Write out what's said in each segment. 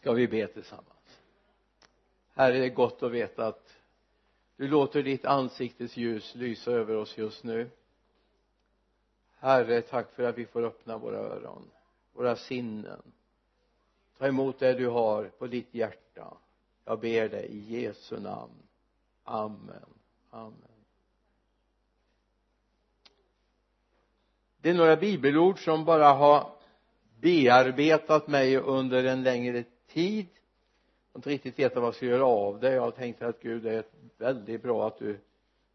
ska vi be tillsammans? Herre det är gott att veta att du låter ditt ansiktes ljus lysa över oss just nu. Herre tack för att vi får öppna våra öron våra sinnen ta emot det du har på ditt hjärta. Jag ber dig i Jesu namn. Amen. Amen. Det är några bibelord som bara har bearbetat mig under en längre tid. Och inte riktigt veta vad jag ska göra av det. Jag tänkte att Gud det är väldigt bra att du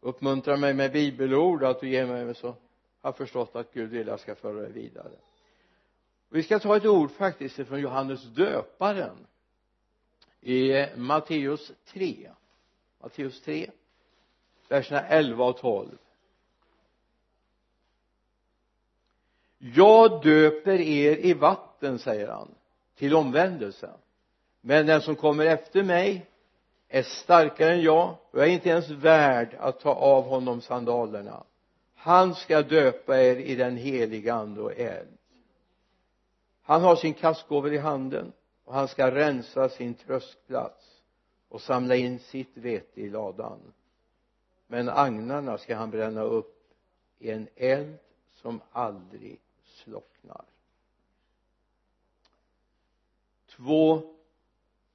uppmuntrar mig med bibelord och att du ger mig så har förstått att Gud vill att jag ska föra det vidare. Vi ska ta ett ord faktiskt från Johannes döparen i Matteus 3 Matteus 3 verserna 11 och 12 jag döper er i vatten säger han till omvändelse men den som kommer efter mig är starkare än jag och jag är inte ens värd att ta av honom sandalerna. Han ska döpa er i den heliga ande och eld. Han har sin kastgåva i handen och han ska rensa sin tröskplats och samla in sitt vete i ladan. Men agnarna ska han bränna upp i en eld som aldrig slocknar. Två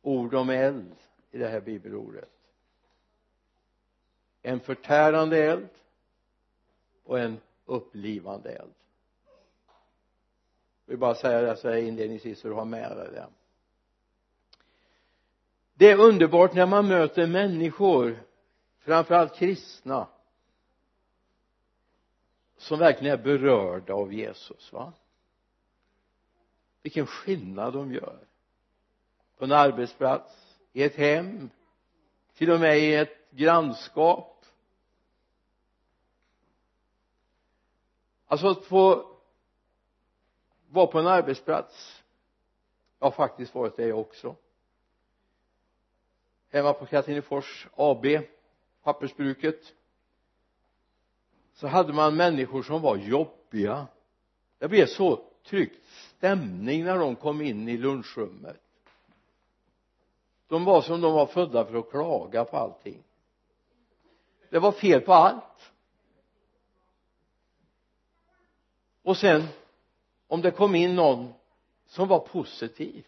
ord om eld i det här bibelordet. En förtärande eld och en upplivande eld. Jag vill bara säga det så här inledningsvis så du har med dig det. Det är underbart när man möter människor framförallt kristna som verkligen är berörda av Jesus va? Vilken skillnad de gör på en arbetsplats i ett hem till och med i ett grannskap. Alltså att få vara på en arbetsplats jag har faktiskt varit det jag också. Hemma på Katrinefors AB pappersbruket så hade man människor som var jobbiga. Det blev så tryckt stämning när de kom in i lunchrummet de var som de var födda för att klaga på allting. Det var fel på allt. Och sen om det kom in någon som var positiv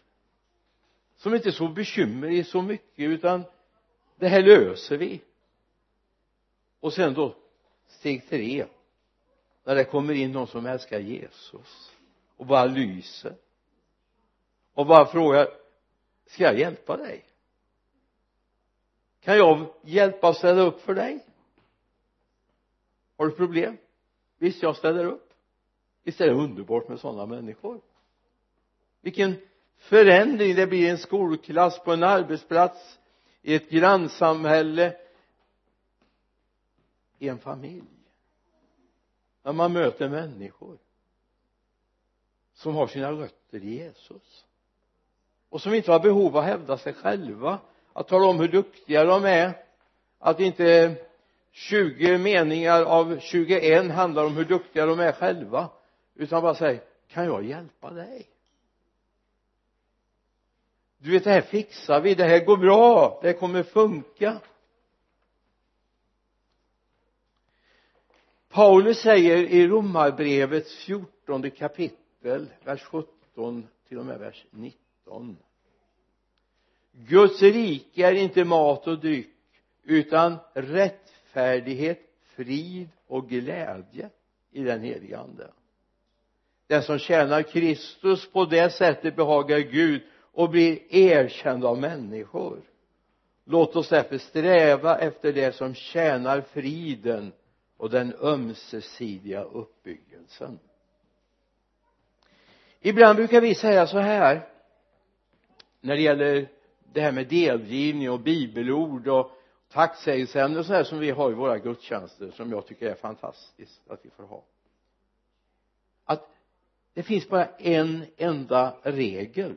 som inte såg bekymmer i så mycket utan det här löser vi. Och sen då steg tre när det kommer in någon som älskar Jesus och bara lyser och bara frågar ska jag hjälpa dig? Kan jag hjälpa och ställa upp för dig? Har du problem? Visst jag ställer upp. Visst är det underbart med sådana människor. Vilken förändring det blir i en skolklass på en arbetsplats i ett grannsamhälle. I en familj. När man möter människor som har sina rötter i Jesus. Och som inte har behov av att hävda sig själva att tala om hur duktiga de är. Att inte 20 meningar av 21 handlar om hur duktiga de är själva utan bara säg kan jag hjälpa dig? Du vet det här fixar vi det här går bra det kommer funka. Paulus säger i romarbrevets fjortonde kapitel vers 17 till och med vers 19 Guds rike är inte mat och dryck utan rättfärdighet, frid och glädje i den helige ande. Den som tjänar Kristus på det sättet behagar Gud och blir erkänd av människor. Låt oss därför sträva efter det som tjänar friden och den ömsesidiga uppbyggelsen ibland brukar vi säga så här när det gäller det här med delgivning och bibelord och tacksägelseämnen och så här som vi har i våra gudstjänster som jag tycker är fantastiskt att vi får ha. Att det finns bara en enda regel.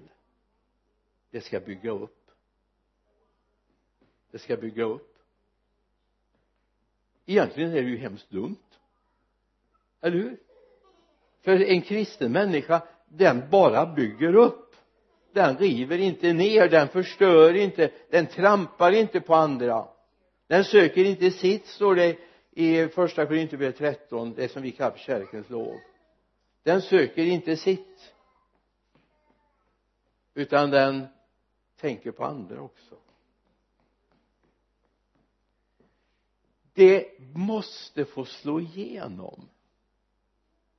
Det ska bygga upp. Det ska bygga upp. Egentligen är det ju hemskt dumt. Eller hur? För en kristen människa den bara bygger upp den river inte ner den förstör inte den trampar inte på andra. Den söker inte sitt står det i första Korinthierbrevet 13 det som vi kallar för kärlekens lov. Den söker inte sitt utan den tänker på andra också. Det måste få slå igenom.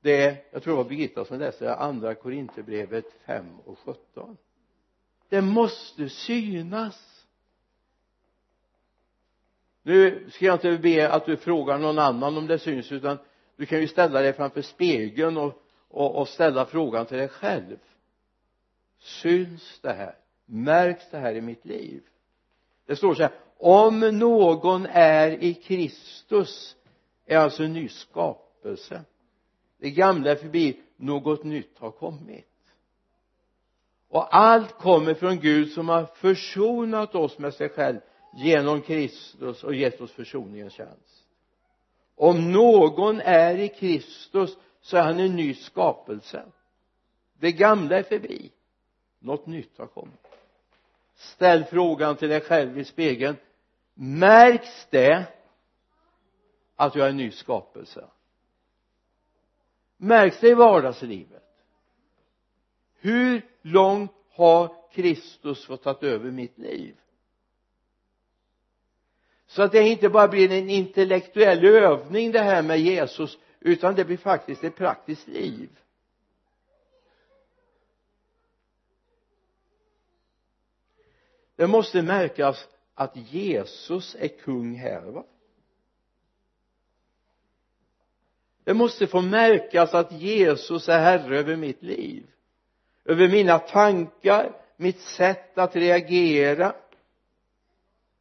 Det jag tror det var Birgitta som läste andra Korinthierbrevet 5 och 17 det måste synas. Nu ska jag inte be att du frågar någon annan om det syns utan du kan ju ställa dig framför spegeln och, och, och ställa frågan till dig själv. Syns det här? Märks det här i mitt liv? Det står så här om någon är i Kristus är alltså en ny skapelse. Det gamla är förbi något nytt har kommit och allt kommer från Gud som har försonat oss med sig själv genom Kristus och gett oss försoningens tjänst. Om någon är i Kristus så är han en ny skapelse. Det gamla är förbi. Något nytt har kommit. Ställ frågan till dig själv i spegeln. Märks det att jag är en ny skapelse? Märks det i vardagslivet? Hur långt har Kristus fått ta över mitt liv. Så att det inte bara blir en intellektuell övning det här med Jesus utan det blir faktiskt ett praktiskt liv. Det måste märkas att Jesus är kung här va? Det måste få märkas att Jesus är herre över mitt liv över mina tankar mitt sätt att reagera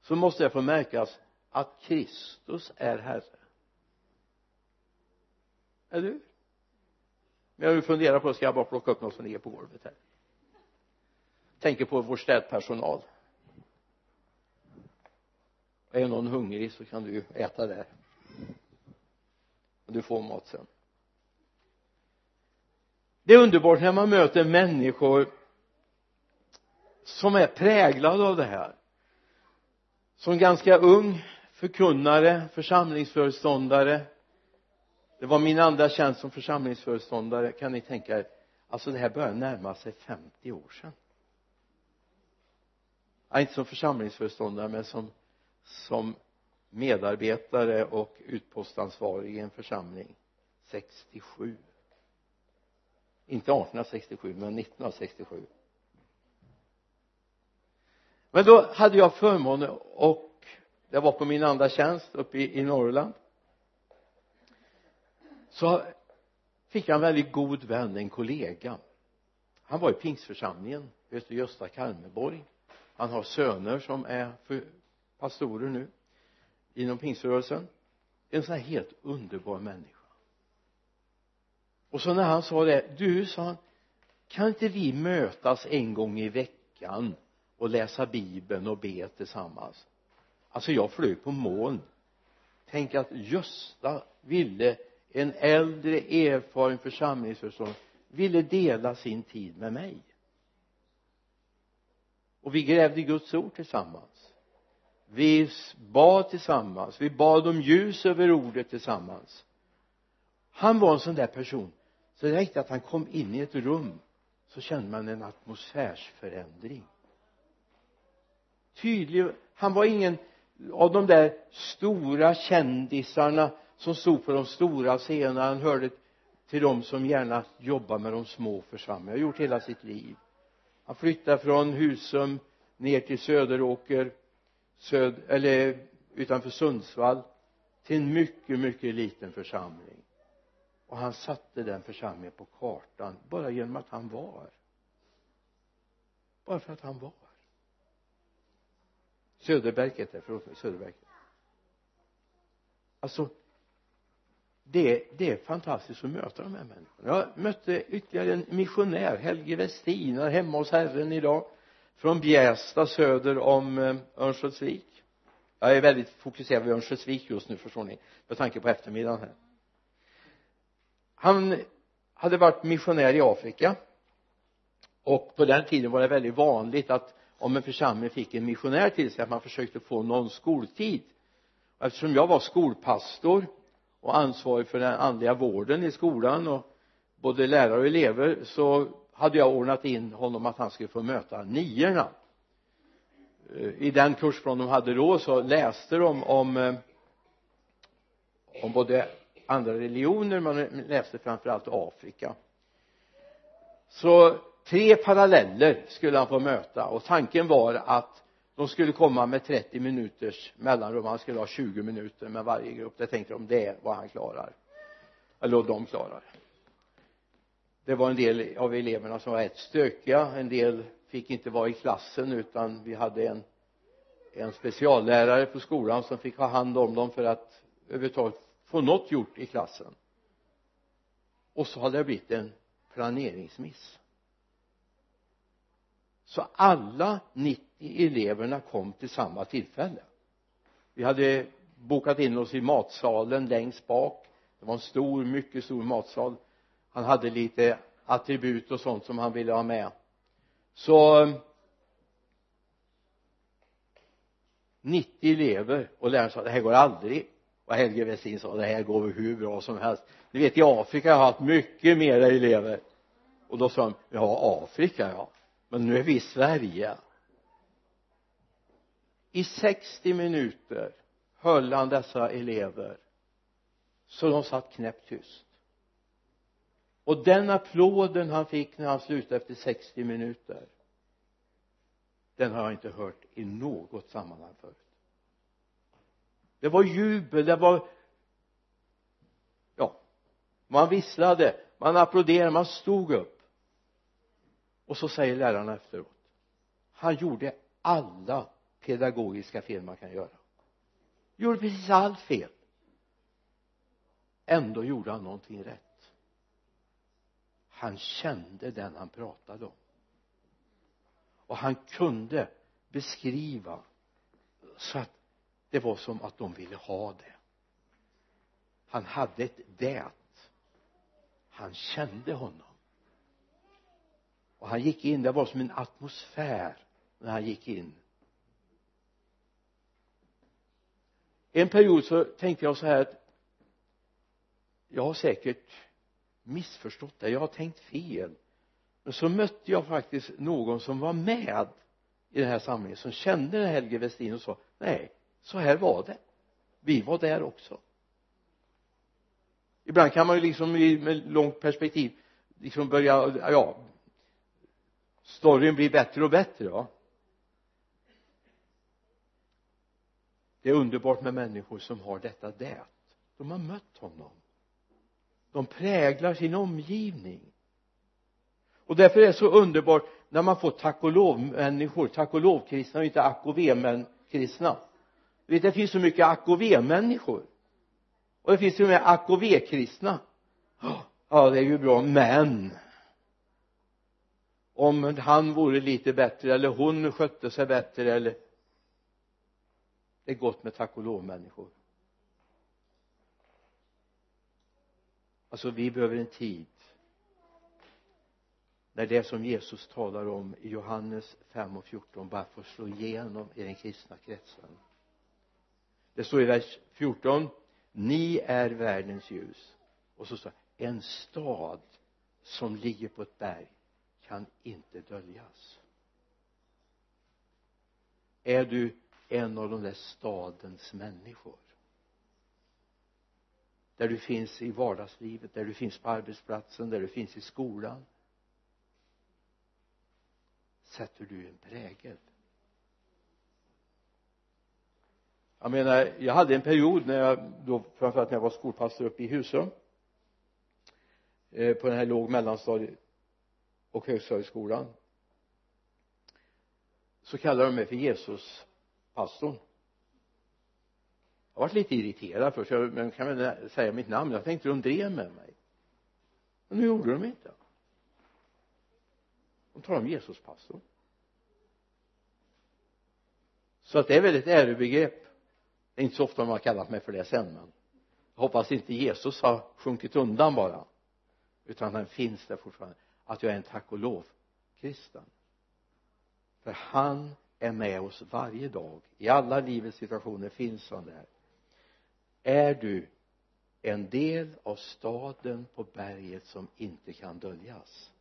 så måste det få märkas att Kristus är herre. Eller hur men jag har ju funderat på ska jag bara plocka upp något som ligger på golvet här? Tänker på vår städpersonal. Är någon hungrig så kan du äta där. Och du får mat sen det är underbart när man möter människor som är präglade av det här. Som ganska ung förkunnare, församlingsföreståndare. Det var min andra tjänst som församlingsföreståndare kan ni tänka er. Alltså det här börjar närma sig 50 år sedan. Ja, inte som församlingsföreståndare men som som medarbetare och utpostansvarig i en församling. 67 inte 1867 men 1967 men då hade jag förmånen och det var på min andra tjänst uppe i, i Norrland. Så fick jag en väldigt god vän, en kollega. Han var i pingstförsamlingen heter Gösta Kalmeborg han har söner som är för, pastorer nu inom pingströrelsen. En sån här helt underbar människa och så när han sa det du sa han kan inte vi mötas en gång i veckan och läsa bibeln och be tillsammans? Alltså jag flög på moln. Tänk att Gösta ville en äldre erfaren församlingsföreståndare ville dela sin tid med mig. Och vi grävde Guds ord tillsammans. Vi bad tillsammans. Vi bad om ljus över ordet tillsammans. Han var en sån där person så det räckte att han kom in i ett rum så kände man en atmosfärsförändring. Tydlig han var ingen av de där stora kändisarna som stod på de stora scenerna. Han hörde till de som gärna jobbar med de små församlingarna. Har gjort hela sitt liv. Han flyttade från Husum ner till Söderåker söd, eller utanför Sundsvall till en mycket mycket liten församling och han satte den församlingen på kartan bara genom att han var. Bara för att han var. Söderberget är förlåt mig Söderberget alltså det, det är fantastiskt att möta de här människorna. Jag mötte ytterligare en missionär Helge Westin är hemma hos Herren idag från Bjästa söder om eh, Örnsköldsvik. Jag är väldigt fokuserad vid Örnsköldsvik just nu förstår ni med tanke på eftermiddagen här han hade varit missionär i Afrika. Och på den tiden var det väldigt vanligt att om en församling fick en missionär till sig att man försökte få någon skoltid. Och eftersom jag var skolpastor och ansvarig för den andliga vården i skolan och både lärare och elever så hade jag ordnat in honom att han skulle få möta niorna. Eh, I den kursplan de hade då så läste de om eh, om både andra religioner man läste framförallt Afrika. Så tre paralleller skulle han få möta och tanken var att de skulle komma med 30 minuters mellanrum. Han skulle ha 20 minuter med varje grupp. Det tänkte de det är vad han klarar. Eller vad de klarar. Det var en del av eleverna som var rätt stökiga. En del fick inte vara i klassen utan vi hade en en speciallärare på skolan som fick ha hand om dem för att överhuvudtaget få något gjort i klassen. Och så hade det blivit en planeringsmiss. Så alla 90 eleverna kom till samma tillfälle. Vi hade bokat in oss i matsalen längst bak. Det var en stor, mycket stor matsal. Han hade lite attribut och sånt som han ville ha med. Så eh, 90 elever och läraren sa det här går aldrig och Helge Westin sa det här går väl hur bra som helst. Ni vet i Afrika har jag haft mycket mera elever. Och då sa de ja Afrika ja. Men nu är vi i Sverige. I 60 minuter höll han dessa elever så de satt knäpptyst. Och den applåden han fick när han slutade efter 60 minuter den har jag inte hört i något sammanhang förut det var jubel det var ja man visslade man applåderade man stod upp. Och så säger lärarna efteråt han gjorde alla pedagogiska fel man kan göra. Gjorde precis allt fel. Ändå gjorde han någonting rätt. Han kände den han pratade om. Och han kunde beskriva så att det var som att de ville ha det. Han hade ett det han kände honom. Och han gick in det var som en atmosfär när han gick in. En period så tänkte jag så här att jag har säkert missförstått det. Jag har tänkt fel. Men så mötte jag faktiskt någon som var med i den här samlingen som kände den Helge Westin och sa nej så här var det. Vi var där också. Ibland kan man ju liksom med långt perspektiv liksom börja ja storyn blir bättre och bättre va det är underbart med människor som har detta det de har mött honom. De präglar sin omgivning. Och därför är det så underbart när man får tack och lov människor tack och lov kristna och inte ack och ve men kristna vet det finns så mycket ack och ve människor och det finns till och med ack och ve kristna ja det är ju bra men om han vore lite bättre eller hon skötte sig bättre eller det är gott med tack och lov människor. Alltså vi behöver en tid. När det som Jesus talar om i Johannes 5 och 14 bara får slå igenom i den kristna kretsen det står i vers 14 ni är världens ljus. Och så står det en stad som ligger på ett berg kan inte döljas. Är du en av de där stadens människor? Där du finns i vardagslivet, där du finns på arbetsplatsen, där du finns i skolan. Sätter du en prägel? Jag menar jag hade en period när jag då framförallt när jag var skolpastor uppe i Husum eh, på den här låg mellanstadiet och högstadieskolan. Så kallade de mig för Jesuspastorn jag varit lite irriterad först jag men kan väl säga mitt namn. Jag tänkte de drev med mig. Men nu gjorde de inte. De talade om Jesuspastorn så att det är väl ett ärobegrepp det är inte så ofta de har kallat mig för det sen men jag hoppas inte Jesus har sjunkit undan bara. Utan han finns där fortfarande. Att jag är en tack och lov kristen. För han är med oss varje dag. I alla livets situationer finns han där. Är du en del av staden på berget som inte kan döljas?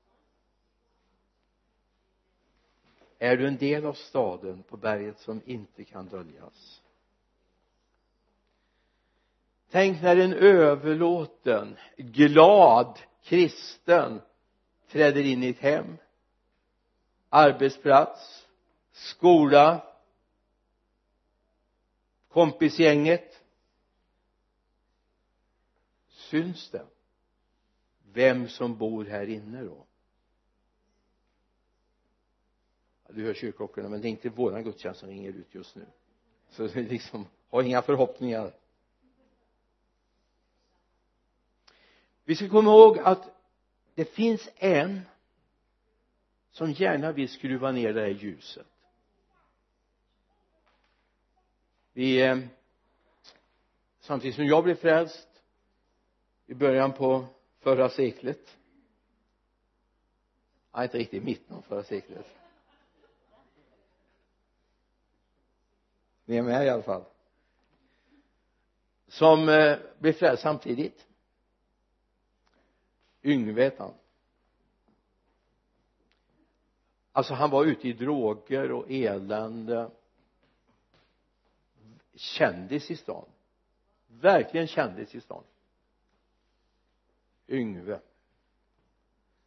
Är du en del av staden på berget som inte kan döljas? Tänk när en överlåten glad kristen träder in i ett hem. Arbetsplats skola kompisgänget. Syns det? Vem som bor här inne då? Du hör kyrkklockorna men det är inte våran gudstjänst som ringer ut just nu. Så liksom ha inga förhoppningar. Vi ska komma ihåg att det finns en som gärna vill skruva ner det här ljuset. Vi eh, samtidigt som jag blev frälst i början på förra seklet. Nej inte riktigt i mitten av förra seklet. Ni är med i alla fall. Som eh, blev frälst samtidigt. Yngve hette han alltså han var ute i droger och elände. Kändis i stan. Verkligen kändis i stan. Yngve.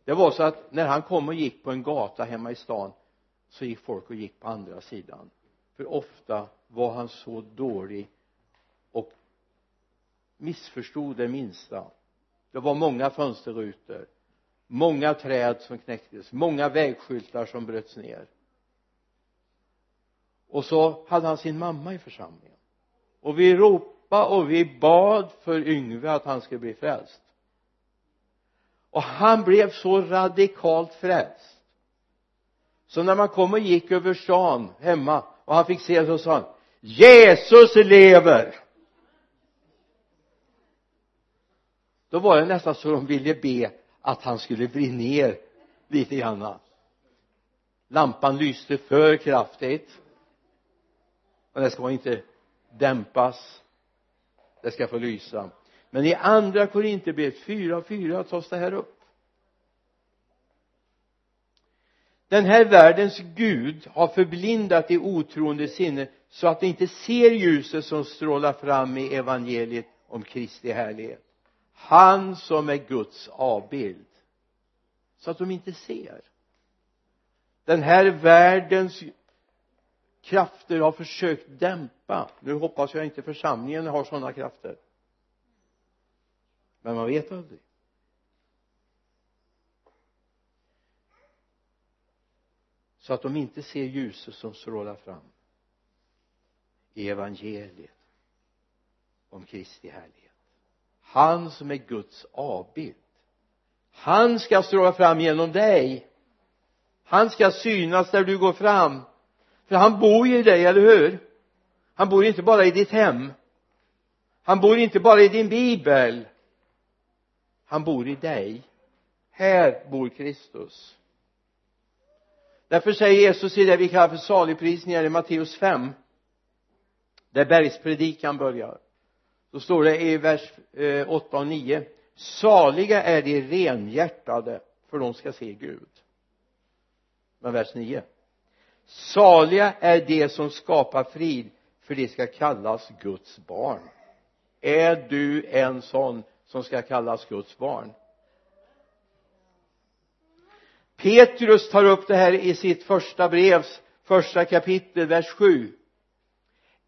Det var så att när han kom och gick på en gata hemma i stan så gick folk och gick på andra sidan. För ofta var han så dålig och missförstod det minsta det var många fönsterrutor många träd som knäcktes många vägskyltar som bröts ner. Och så hade han sin mamma i församlingen. Och vi ropade och vi bad för Yngve att han skulle bli frälst. Och han blev så radikalt frälst. Så när man kom och gick över stan hemma och han fick se så sa han Jesus lever! Då var det nästan så de ville be att han skulle bli ner lite grann. Lampan lyste för kraftigt. Och det ska inte dämpas. Det ska få lysa. Men i andra Korinthierbrevet 4 och 4 tas det här upp. Den här världens Gud har förblindat det otroende sinne så att de inte ser ljuset som strålar fram i evangeliet om Kristi härlighet han som är Guds avbild. Så att de inte ser. Den här världens krafter har försökt dämpa. Nu hoppas jag inte församlingen har sådana krafter. Men man vet aldrig. Så att de inte ser ljuset som strålar fram i evangeliet om Kristi härlighet han som är Guds avbild. Han ska stråla fram genom dig. Han ska synas där du går fram. För han bor ju i dig, eller hur? Han bor inte bara i ditt hem. Han bor inte bara i din bibel. Han bor i dig. Här bor Kristus. Därför säger Jesus i det vi kallar för saligprisningar i Matteus 5 där bergspredikan börjar då står det i vers eh, 8 och 9 saliga är de renhjärtade för de ska se Gud. Men vers 9 saliga är de som skapar frid för de ska kallas Guds barn. Är du en sån som ska kallas Guds barn? Petrus tar upp det här i sitt första brevs första kapitel vers 7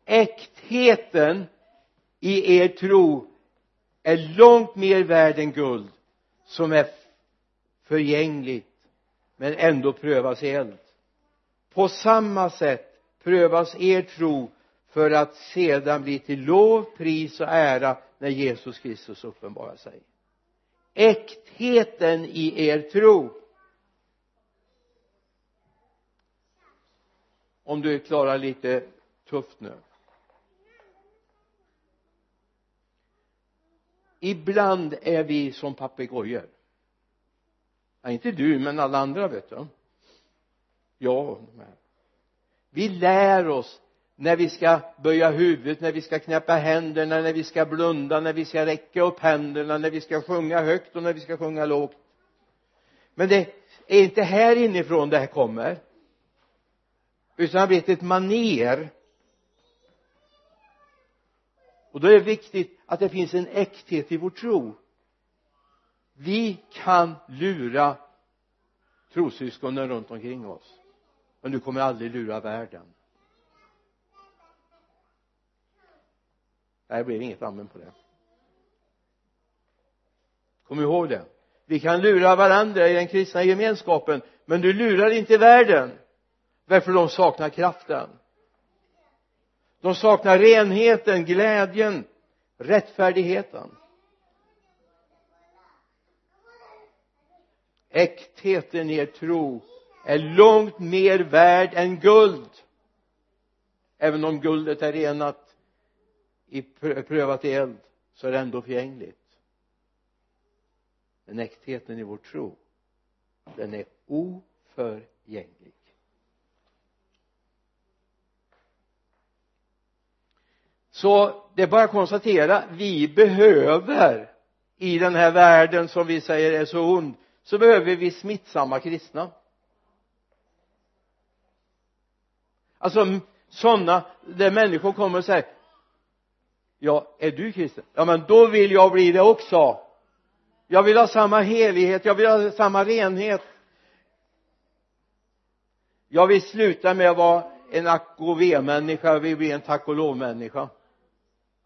äktheten i er tro är långt mer värd än guld som är förgängligt men ändå prövas i eld. På samma sätt prövas er tro för att sedan bli till lov, pris och ära när Jesus Kristus uppenbarar sig. Äktheten i er tro. Om du klarar lite tufft nu. Ibland är vi som papegojor ja, inte du men alla andra vet du. Ja vi lär oss när vi ska böja huvudet, när vi ska knäppa händerna, när vi ska blunda, när vi ska räcka upp händerna, när vi ska sjunga högt och när vi ska sjunga lågt. Men det är inte här inifrån det här kommer utan det har blivit ett maner och då är det viktigt att det finns en äkthet i vår tro. Vi kan lura trossyskonen runt omkring oss men du kommer aldrig lura världen. Nej det blev inget amen på det. Kom ihåg det. Vi kan lura varandra i den kristna gemenskapen men du lurar inte världen därför de saknar kraften de saknar renheten, glädjen, rättfärdigheten. Äktheten i er tro är långt mer värd än guld. Även om guldet är renat i prövat i eld så är det ändå förgängligt. Men äktheten i vår tro den är oförgänglig. Så det är bara att konstatera vi behöver i den här världen som vi säger är så ond så behöver vi smittsamma kristna. Alltså sådana där människor kommer och säger ja är du kristen? Ja men då vill jag bli det också. Jag vill ha samma helighet jag vill ha samma renhet. Jag vill sluta med att vara en ack och ve-människa jag vill bli en tack och lov-människa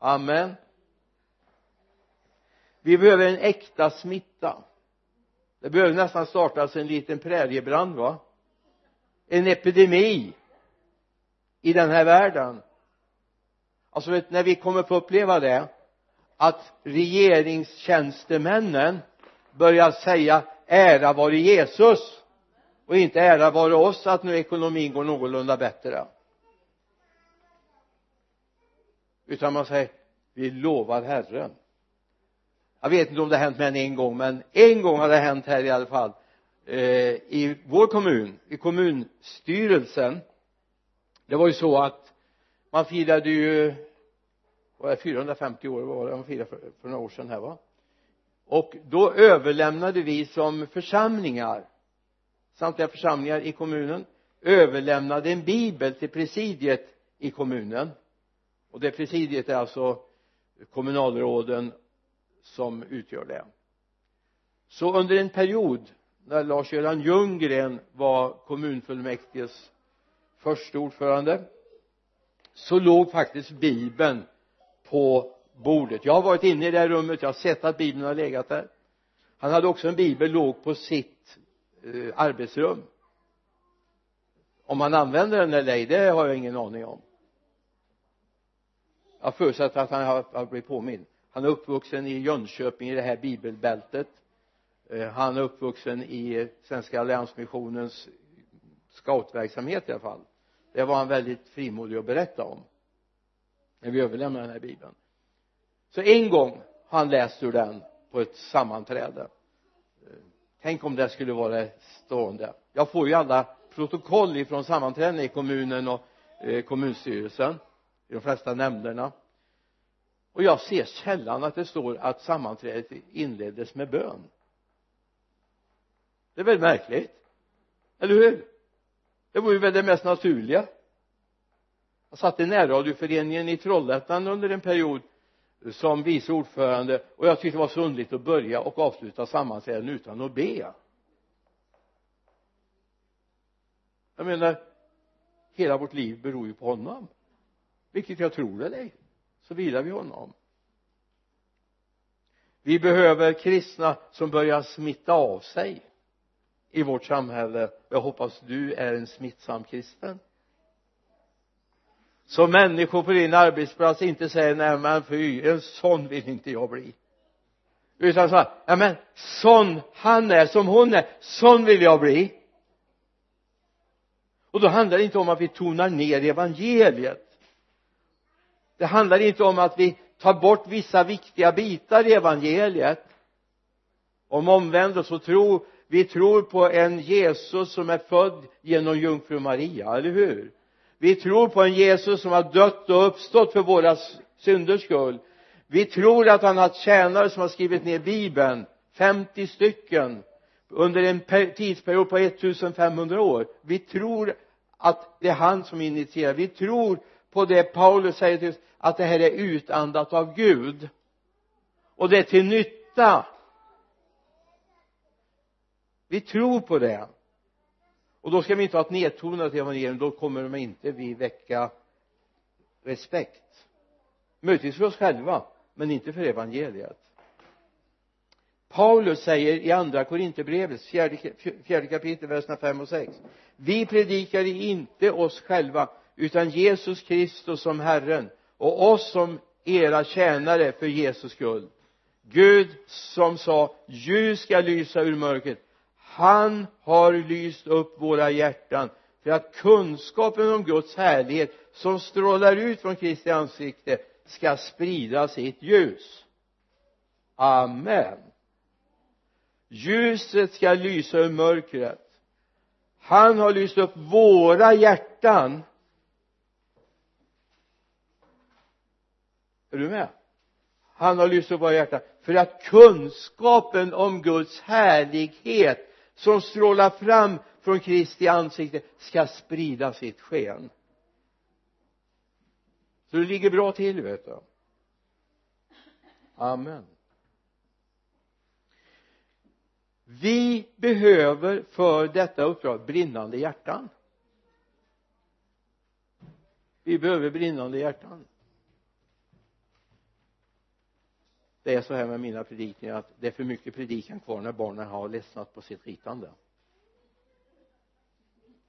amen. Vi behöver en äkta smitta. Det behöver nästan startas en liten präriebrand va? En epidemi i den här världen. Alltså vet, när vi kommer få uppleva det att regeringstjänstemännen börjar säga ära vare Jesus. Och inte ära vare oss att nu ekonomin går någorlunda bättre. Utan man säger vi lovar Herren. Jag vet inte om det har hänt mer än en gång men en gång har det hänt här i alla fall eh, i vår kommun i kommunstyrelsen. Det var ju så att man firade ju vad är 450 år var det man firade för, för några år sedan här va? Och då överlämnade vi som församlingar samtliga församlingar i kommunen överlämnade en bibel till presidiet i kommunen och det presidiet är alltså kommunalråden som utgör det. Så under en period när Lars-Göran Ljunggren var kommunfullmäktiges förste ordförande så låg faktiskt bibeln på bordet. Jag har varit inne i det här rummet jag har sett att bibeln har legat där. Han hade också en bibel låg på sitt eh, arbetsrum. Om han använde den eller ej det har jag ingen aning om jag förutsätter att han har, har blivit påmind. Han är uppvuxen i Jönköping i det här bibelbältet. Eh, han är uppvuxen i Svenska alliansmissionens scoutverksamhet i alla fall. Det var han väldigt frimodig att berätta om när vi överlämnade den här bibeln. Så en gång har han läst ur den på ett sammanträde. Eh, tänk om det skulle vara stående. Jag får ju alla protokoll ifrån sammanträden i kommunen och eh, kommunstyrelsen i de flesta nämnderna. Och jag ser sällan att det står att sammanträdet inleddes med bön. Det är väldigt märkligt. Eller hur? Det vore väl det mest naturliga. Jag satt i närradioföreningen i Trollhättan under en period som vice ordförande och jag tyckte det var så underligt att börja och avsluta sammanträden utan att be. Jag menar hela vårt liv beror ju på honom vilket jag tror eller ej så vilar vi honom. Vi behöver kristna som börjar smitta av sig i vårt samhälle. Jag hoppas du är en smittsam kristen. Så människor på din arbetsplats inte säger nej men fy en sån vill inte jag bli. Utan så här ja men sån han är som hon är sån vill jag bli. Och då handlar det inte om att vi tonar ner evangeliet det handlar inte om att vi tar bort vissa viktiga bitar i evangeliet. Om omvändelse och tro vi tror på en Jesus som är född genom jungfru Maria, eller hur? Vi tror på en Jesus som har dött och uppstått för våra synders skull. Vi tror att han har tjänare som har skrivit ner bibeln 50 stycken under en tidsperiod på 1500 år. Vi tror att det är han som initierar. Vi tror på det Paulus säger till oss att det här är utandat av Gud. Och det är till nytta. Vi tror på det. Och då ska vi inte ha ett nedtonat evangelium då kommer de inte vi väcka respekt. Möjligtvis för oss själva men inte för evangeliet. Paulus säger i andra Korinthierbrevet fjärde, fjärde kapitel verserna 5 och 6 vi predikar inte oss själva utan Jesus Kristus som Herren och oss som era tjänare för Jesus skull. Gud som sa ljus ska lysa ur mörkret. Han har lyst upp våra hjärtan för att kunskapen om Guds härlighet som strålar ut från Kristi ansikte ska sprida sitt ljus. Amen. Ljuset ska lysa ur mörkret. Han har lyst upp våra hjärtan är du med? Han har lyst upp våra hjärtan för att kunskapen om Guds härlighet som strålar fram från Kristi ansikte ska sprida sitt sken. Så det ligger bra till vet du. Amen. Vi behöver för detta uppdrag brinnande hjärtan. Vi behöver brinnande hjärtan. Det är så här med mina predikningar att det är för mycket predikan kvar när barnen har ledsnat på sitt ritande.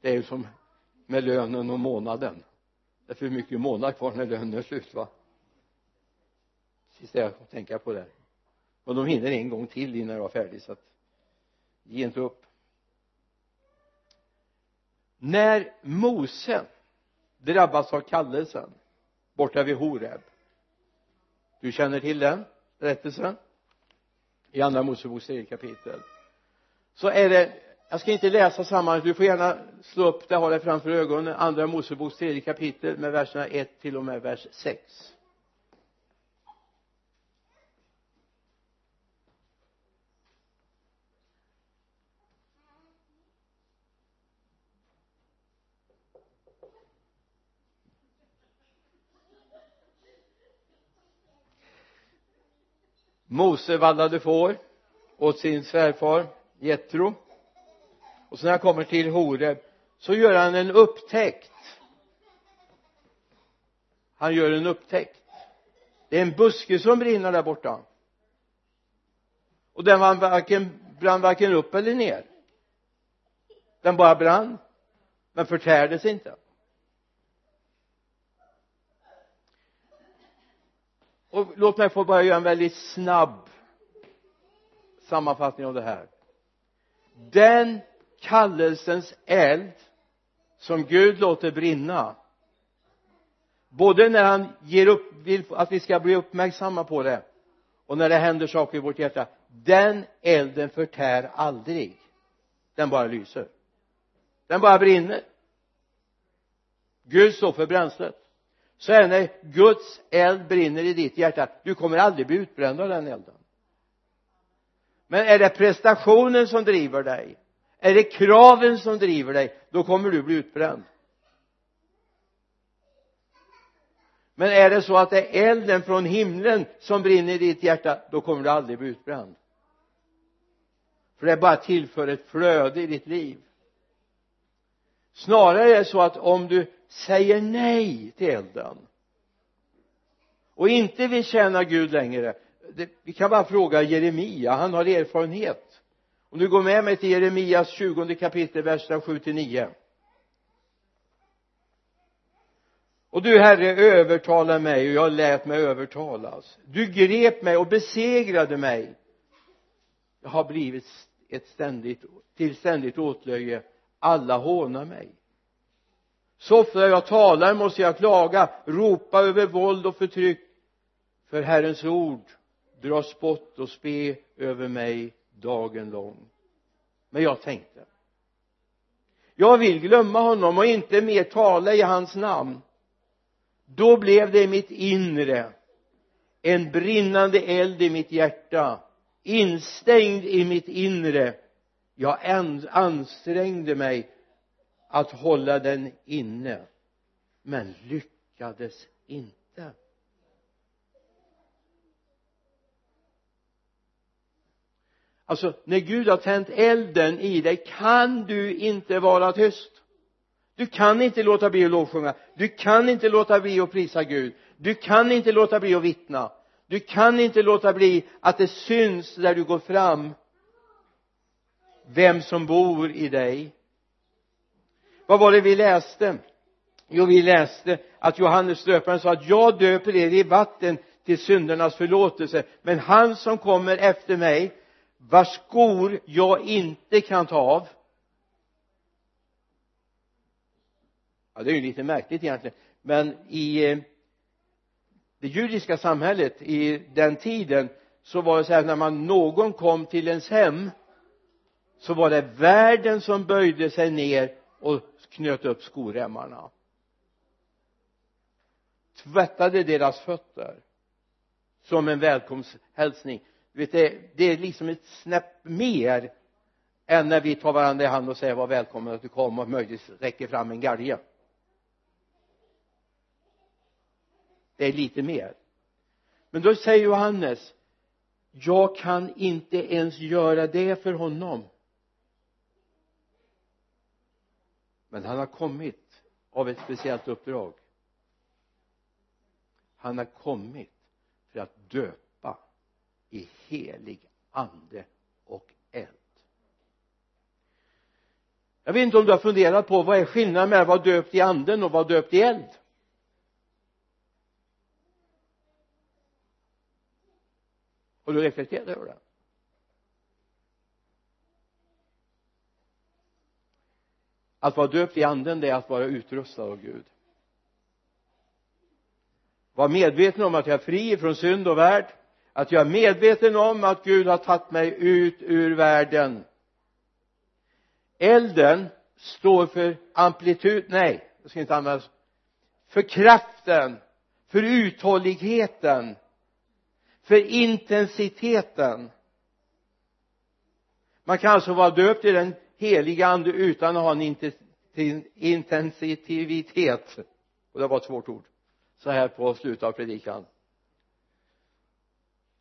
Det är ju som med lönen och månaden. Det är för mycket månad kvar när lönen är slut va? Sista jag får tänka på det. Och de hinner en gång till innan jag är färdig så att ge inte upp. När Mose drabbas av kallelsen borta vid Horeb du känner till den? Berättelsen i andra Moseboks tredje kapitel. Så är det jag ska inte läsa sammanhanget du får gärna slå upp det ha det framför ögonen. Andra Moseboks tredje kapitel med verserna 1 till och med vers 6 Mose vallade får åt sin svärfar Jetro. Och så när han kommer till Horeb så gör han en upptäckt. Han gör en upptäckt. Det är en buske som brinner där borta. Och den var varken, brann varken upp eller ner. Den bara brann men förtärdes inte. Och låt mig få bara göra en väldigt snabb sammanfattning av det här. Den kallelsens eld som Gud låter brinna både när han ger upp, vill att vi ska bli uppmärksamma på det och när det händer saker i vårt hjärta den elden förtär aldrig. Den bara lyser. Den bara brinner. Gud står för bränslet så är det när Guds eld brinner i ditt hjärta du kommer aldrig bli utbränd av den elden. Men är det prestationen som driver dig är det kraven som driver dig då kommer du bli utbränd. Men är det så att det är elden från himlen som brinner i ditt hjärta då kommer du aldrig bli utbränd. För det bara tillför ett flöde i ditt liv. Snarare är det så att om du säger nej till elden. Och inte vill tjäna Gud längre. Det, vi kan bara fråga Jeremia han har erfarenhet. Om du går med mig till Jeremias 20 kapitel verserna 7 till 9 och du herre övertalade mig och jag lät mig övertalas. Du grep mig och besegrade mig. Jag har blivit ett ständigt till ständigt åtlöje. Alla hånar mig så ofta jag talar måste jag klaga ropa över våld och förtryck. För Herrens ord drar spott och spe över mig dagen lång. Men jag tänkte jag vill glömma honom och inte mer tala i hans namn. Då blev det i mitt inre en brinnande eld i mitt hjärta instängd i mitt inre. Jag ansträngde mig att hålla den inne men lyckades inte. Alltså när Gud har tänt elden i dig kan du inte vara tyst. Du kan inte låta bli att lovsjunga. Du kan inte låta bli att prisa Gud. Du kan inte låta bli att vittna. Du kan inte låta bli att det syns där du går fram vem som bor i dig vad var det vi läste? Jo vi läste att Johannes döparen sa att jag döper er i vatten till syndernas förlåtelse men han som kommer efter mig vars skor jag inte kan ta av. Ja det är ju lite märkligt egentligen men i eh, det judiska samhället i den tiden så var det så här när man någon kom till ens hem så var det värden som böjde sig ner och knöt upp skoremmarna. Tvättade deras fötter som en välkomsthälsning. Vet det, det är liksom ett snäpp mer än när vi tar varandra i hand och säger var välkommen att du kom och möjligtvis räcker fram en galge. Det är lite mer. Men då säger Johannes jag kan inte ens göra det för honom. Men han har kommit av ett speciellt uppdrag. Han har kommit för att döpa i helig ande och eld. Jag vet inte om du har funderat på vad är skillnaden mellan att vara döpt i anden och vara döpt i eld? Har du reflekterat över det? Att vara döpt i anden det är att vara utrustad av Gud. Var medveten om att jag är fri från synd och värld. Att jag är medveten om att Gud har tagit mig ut ur världen. Elden står för amplitud nej jag ska inte använda för kraften för uthålligheten för intensiteten. Man kan alltså vara döpt i den heliga ande utan att ha en intensitivitet. Och det var ett svårt ord. Så här på slutet av predikan.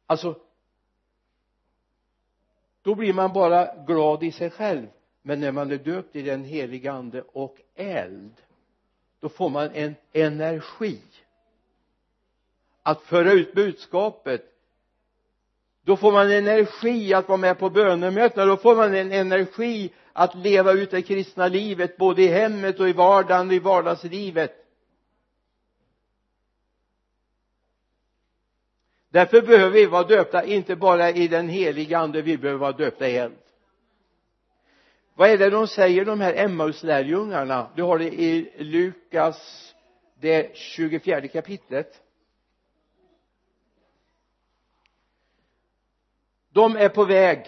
Alltså då blir man bara glad i sig själv. Men när man är döpt i den heliga ande och eld då får man en energi att föra ut budskapet då får man energi att vara med på bönemötena då får man en energi att leva ut det kristna livet både i hemmet och i vardagen och i vardagslivet. Därför behöver vi vara döpta inte bara i den heliga ande vi behöver vara döpta i eld vad är det de säger de här Emmauslärjungarna? Du har det i Lukas det 24 kapitlet. De är på väg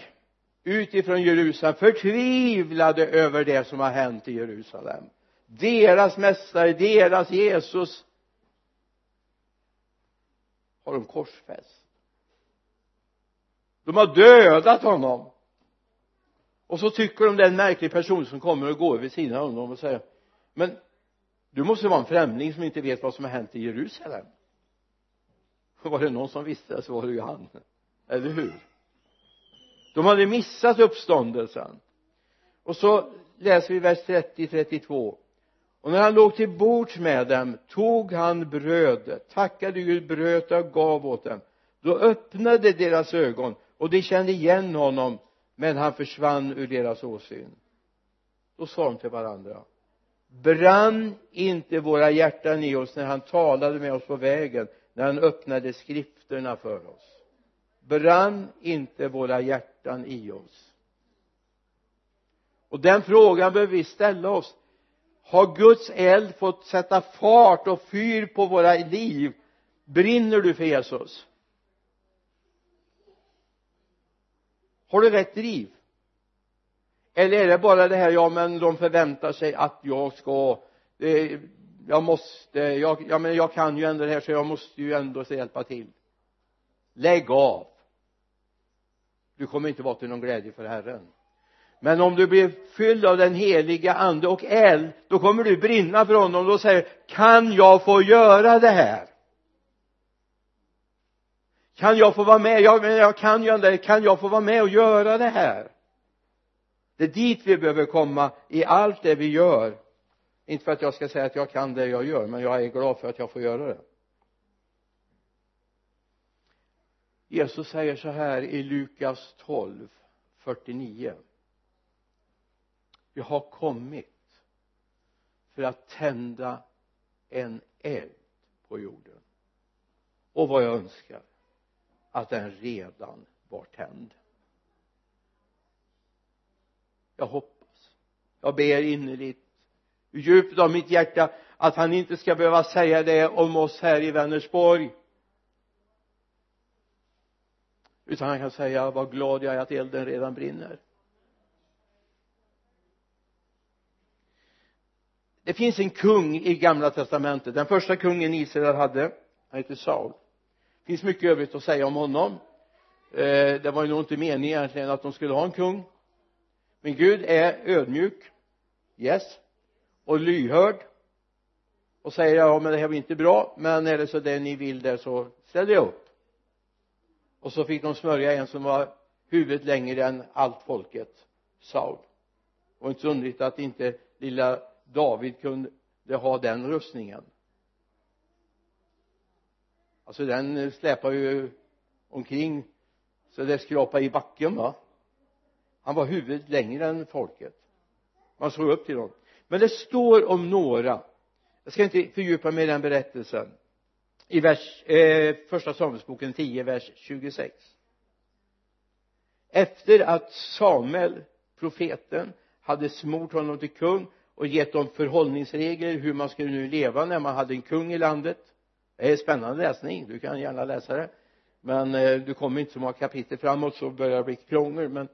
utifrån Jerusalem förtvivlade över det som har hänt i Jerusalem. Deras mästare, deras Jesus har de korsfäst. De har dödat honom. Och så tycker de det är en märklig person som kommer och går vid sidan av honom och säger men du måste vara en främling som inte vet vad som har hänt i Jerusalem. Var det någon som visste det så var det ju han. Eller hur? De hade missat uppståndelsen. Och så läser vi vers 30-32 och när han låg till bords med dem tog han brödet tackade Gud bröt och gav åt dem. Då öppnade deras ögon och de kände igen honom men han försvann ur deras åsyn. Då sa de till varandra brann inte våra hjärtan i oss när han talade med oss på vägen när han öppnade skrifterna för oss? Brann inte våra hjärtan i oss? Och den frågan behöver vi ställa oss. Har Guds eld fått sätta fart och fyr på våra liv? Brinner du för Jesus? Har du rätt driv? Eller är det bara det här ja men de förväntar sig att jag ska eh, jag måste jag, ja men jag kan ju ändå det här så jag måste ju ändå hjälpa till. Lägg av du kommer inte vara till någon glädje för Herren. Men om du blir fylld av den heliga ande och eld då kommer du brinna för honom. Då säger kan jag få göra det här? Kan jag få vara med? Jag, men jag kan ju ändå. Kan jag få vara med och göra det här? Det är dit vi behöver komma i allt det vi gör. Inte för att jag ska säga att jag kan det jag gör men jag är glad för att jag får göra det. Jesus säger så här i Lukas 12 49 jag har kommit för att tända en eld på jorden. Och vad jag önskar att den redan var tänd. Jag hoppas. Jag ber innerligt djupt djupet av mitt hjärta att han inte ska behöva säga det om oss här i Vänersborg utan han kan säga vad glad jag är att elden redan brinner. Det finns en kung i gamla testamentet. Den första kungen Israel hade han heter Saul. Det finns mycket övrigt att säga om honom. Eh, det var ju nog inte meningen egentligen att de skulle ha en kung. Men Gud är ödmjuk yes och lyhörd och säger ja men det här blir inte bra. Men är det så det ni vill där så ställer jag upp och så fick de smörja en som var huvudet längre än allt folket Saul. Det var inte så underligt att inte lilla David kunde ha den rustningen. Alltså den släpar ju omkring så det skrapar i backen va? Han var huvudet längre än folket. Man såg upp till honom. Men det står om några. Jag ska inte fördjupa mig i den berättelsen i vers, eh, första Samuelsboken 10 vers 26 efter att Samuel profeten hade smort honom till kung och gett dem förhållningsregler hur man skulle nu leva när man hade en kung i landet. Det är spännande läsning du kan gärna läsa det. Men eh, du kommer inte så många kapitel framåt så börjar det bli krångel men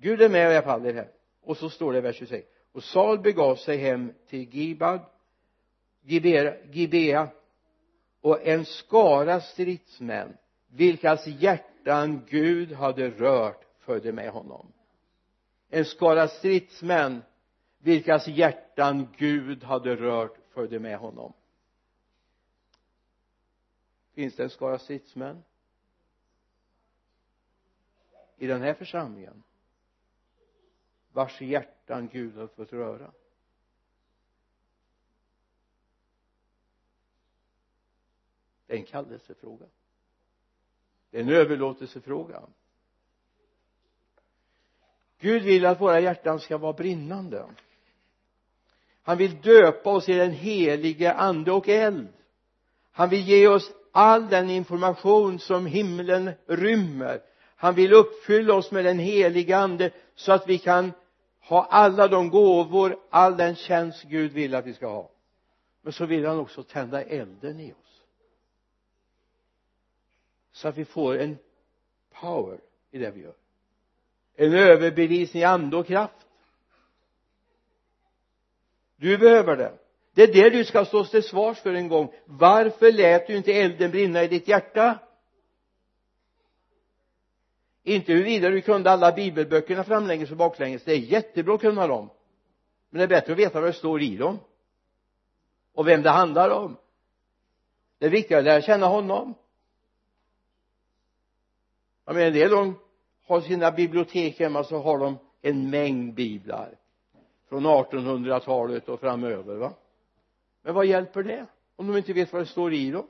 Gud är med i alla fall i det här. Och så står det i vers 26 och Saul begav sig hem till Gibad Gibea och en skara stridsmän vilkas hjärtan Gud hade rört följde med honom. En skara stridsmän vilkas hjärtan Gud hade rört följde med honom. Finns det en skara stridsmän? I den här församlingen vars hjärtan Gud har fått röra. Det är en kallelsefråga. Det är en överlåtelsefråga. Gud vill att våra hjärtan ska vara brinnande. Han vill döpa oss i den helige ande och eld. Han vill ge oss all den information som himlen rymmer. Han vill uppfylla oss med den helige ande så att vi kan ha alla de gåvor all den tjänst Gud vill att vi ska ha. Men så vill han också tända elden i oss så att vi får en power i det vi gör. En överbevisning i ande och kraft. Du behöver det. Det är det du ska stå till svars för en gång. Varför lät du inte elden brinna i ditt hjärta? Inte huruvida du kunde alla bibelböckerna framlänges och baklänges. Det är jättebra att kunna dem. Men det är bättre att veta vad det står i dem. Och vem det handlar om. Det är viktigare att lära känna honom jag menar en del de har sina bibliotek hemma så har de en mängd biblar från 1800-talet och framöver va? Men vad hjälper det om de inte vet vad det står i dem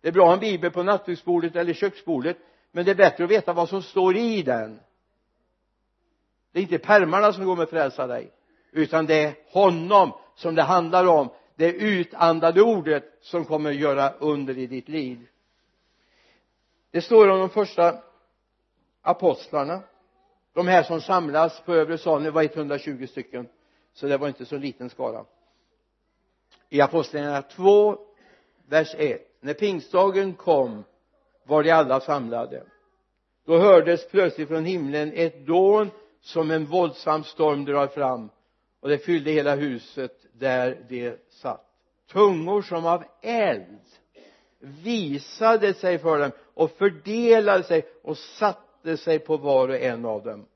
det är bra att ha en bibel på nattduksbordet eller köksbordet men det är bättre att veta vad som står i den. Det är inte pärmarna som kommer frälsa dig utan det är honom som det handlar om. Det utandade ordet som kommer göra under i ditt liv det står om de första apostlarna. De här som samlas på övre salen det var 120 stycken så det var inte så liten skara. I apostlagärningarna 2 vers 1 när pingstdagen kom var de alla samlade. Då hördes plötsligt från himlen ett dån som en våldsam storm drar fram och det fyllde hela huset där de satt. Tungor som av eld visade sig för dem och fördelade sig och satte sig på var och en av dem.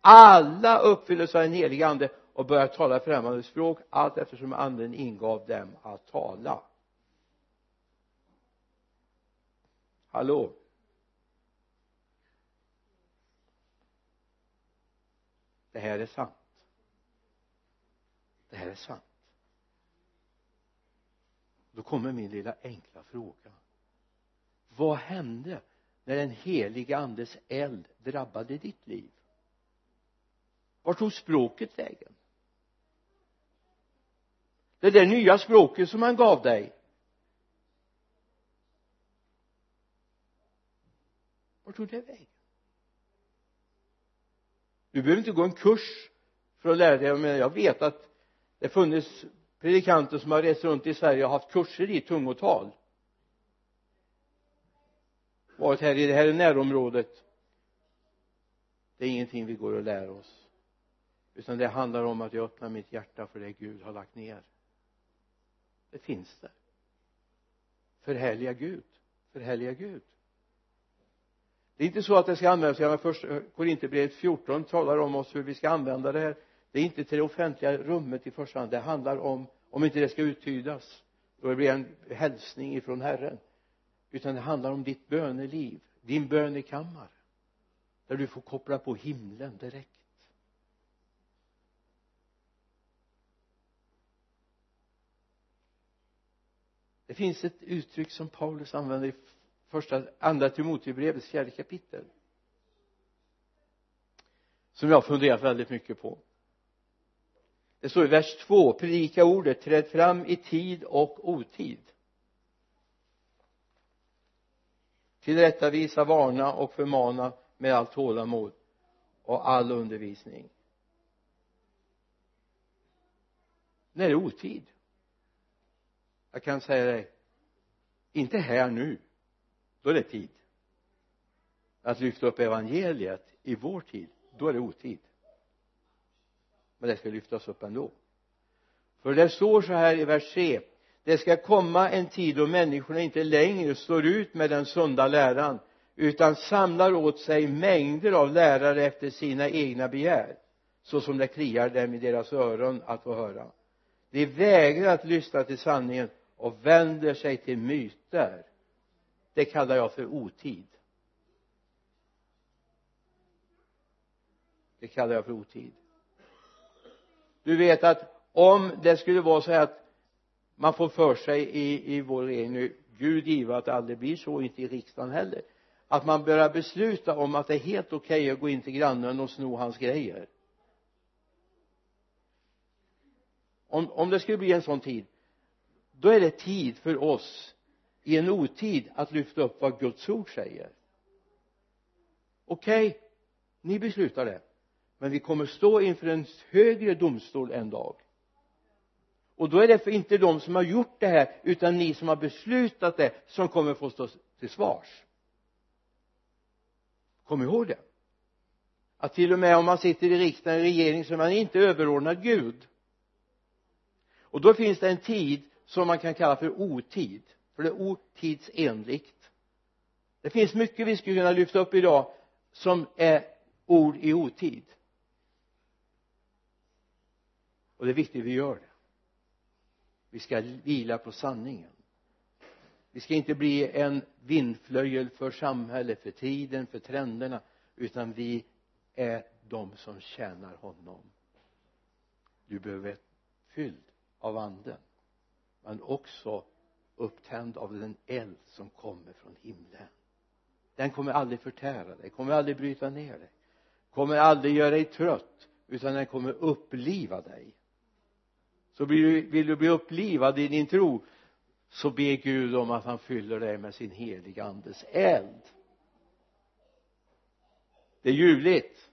Alla uppfylldes av den helige ande och började tala främmande språk allt eftersom anden ingav dem att tala. Hallå? Det här är sant. Det här är sant då kommer min lilla enkla fråga. Vad hände när den helige andes eld drabbade ditt liv? Vart tog språket vägen? Det där nya språket som han gav dig. Vart tog det vägen? Du behöver inte gå en kurs för att lära dig men jag vet att det funnits predikanter som har rest runt i Sverige och haft kurser i tungotal. Varit här i det här närområdet. Det är ingenting vi går och lär oss. Utan det handlar om att jag öppnar mitt hjärta för det Gud har lagt ner. Det finns där. Förhärliga Gud. Förhärliga Gud. Det är inte så att det ska användas. Jag först Korinthierbrevet 14 talar om oss hur vi ska använda det här det är inte till det offentliga rummet i första hand. Det handlar om om inte det ska uttydas då det blir en hälsning ifrån Herren. Utan det handlar om ditt böneliv din bönekammare där du får koppla på himlen direkt. Det finns ett uttryck som Paulus använder i första, andra Timoteusbrevets fjärde kapitel som jag har funderat väldigt mycket på det står i vers 2 predika ordet träd fram i tid och otid. Tillrättavisa, varna och förmana med allt tålamod och all undervisning. När det är otid? Jag kan säga dig inte här nu. Då är det tid. Att lyfta upp evangeliet i vår tid då är det otid men det ska lyftas upp ändå. För det står så här i vers 3 det ska komma en tid då människorna inte längre står ut med den sunda läran utan samlar åt sig mängder av lärare efter sina egna begär så som det kliar dem i deras öron att få höra. De vägrar att lyssna till sanningen och vänder sig till myter. Det kallar jag för otid. Det kallar jag för otid du vet att om det skulle vara så här att man får för sig i, i vår regering nu Gud give att det aldrig blir så inte i riksdagen heller att man börjar besluta om att det är helt okej okay att gå in till grannen och sno hans grejer. Om, om det skulle bli en sån tid då är det tid för oss i en otid att lyfta upp vad Guds ord säger. Okej okay, ni beslutar det men vi kommer stå inför en högre domstol en dag. Och då är det för inte de som har gjort det här utan ni som har beslutat det som kommer få stå till svars. Kom ihåg det. Att till och med om man sitter i riksdagen i regering så är man inte överordnad Gud. Och då finns det en tid som man kan kalla för otid för det är otidsenligt. Det finns mycket vi skulle kunna lyfta upp idag som är ord i otid och det är viktigt att vi gör det. Vi ska vila på sanningen. Vi ska inte bli en vindflöjel för samhället, för tiden, för trenderna utan vi är de som tjänar honom. Du behöver vara fylld av anden men också upptänd av den eld som kommer från himlen. Den kommer aldrig förtära dig, kommer aldrig bryta ner dig kommer aldrig göra dig trött utan den kommer uppliva dig så vill du, vill du bli upplivad i din tro så be Gud om att han fyller dig med sin heliga andes eld. Det är ljuvligt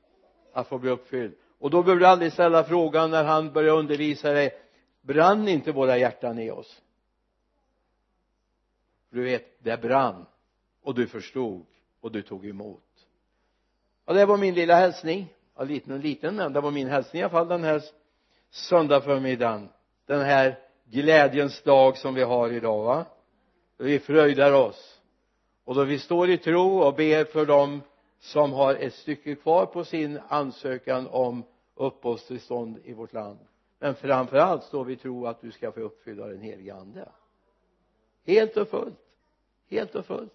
att få bli uppfylld. Och då behöver du aldrig ställa frågan när han börjar undervisa dig brann inte våra hjärtan i oss? Du vet det brann och du förstod och du tog emot. Och det var min lilla hälsning. Ja liten och liten men det var min hälsning i alla fall den här söndag förmiddagen den här glädjens dag som vi har idag va? Vi fröjdar oss. Och då vi står i tro och ber för dem som har ett stycke kvar på sin ansökan om uppehållstillstånd i vårt land. Men framför allt står vi i tro att du ska få uppfylla den helige ande. Helt och fullt. Helt och fullt.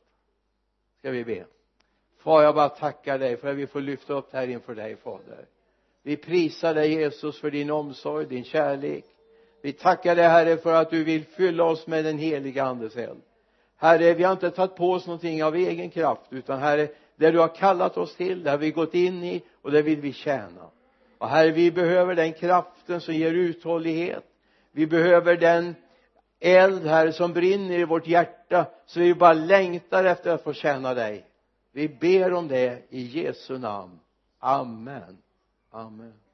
Ska vi be. Far jag bara tackar dig för att vi får lyfta upp det här inför dig fader vi prisar dig Jesus för din omsorg, din kärlek. Vi tackar dig herre för att du vill fylla oss med den heliga andes eld. Herre vi har inte tagit på oss någonting av egen kraft utan herre det du har kallat oss till det har vi gått in i och det vill vi tjäna. Och herre vi behöver den kraften som ger uthållighet. Vi behöver den eld herre som brinner i vårt hjärta så vi bara längtar efter att få tjäna dig. Vi ber om det i Jesu namn. Amen. Amen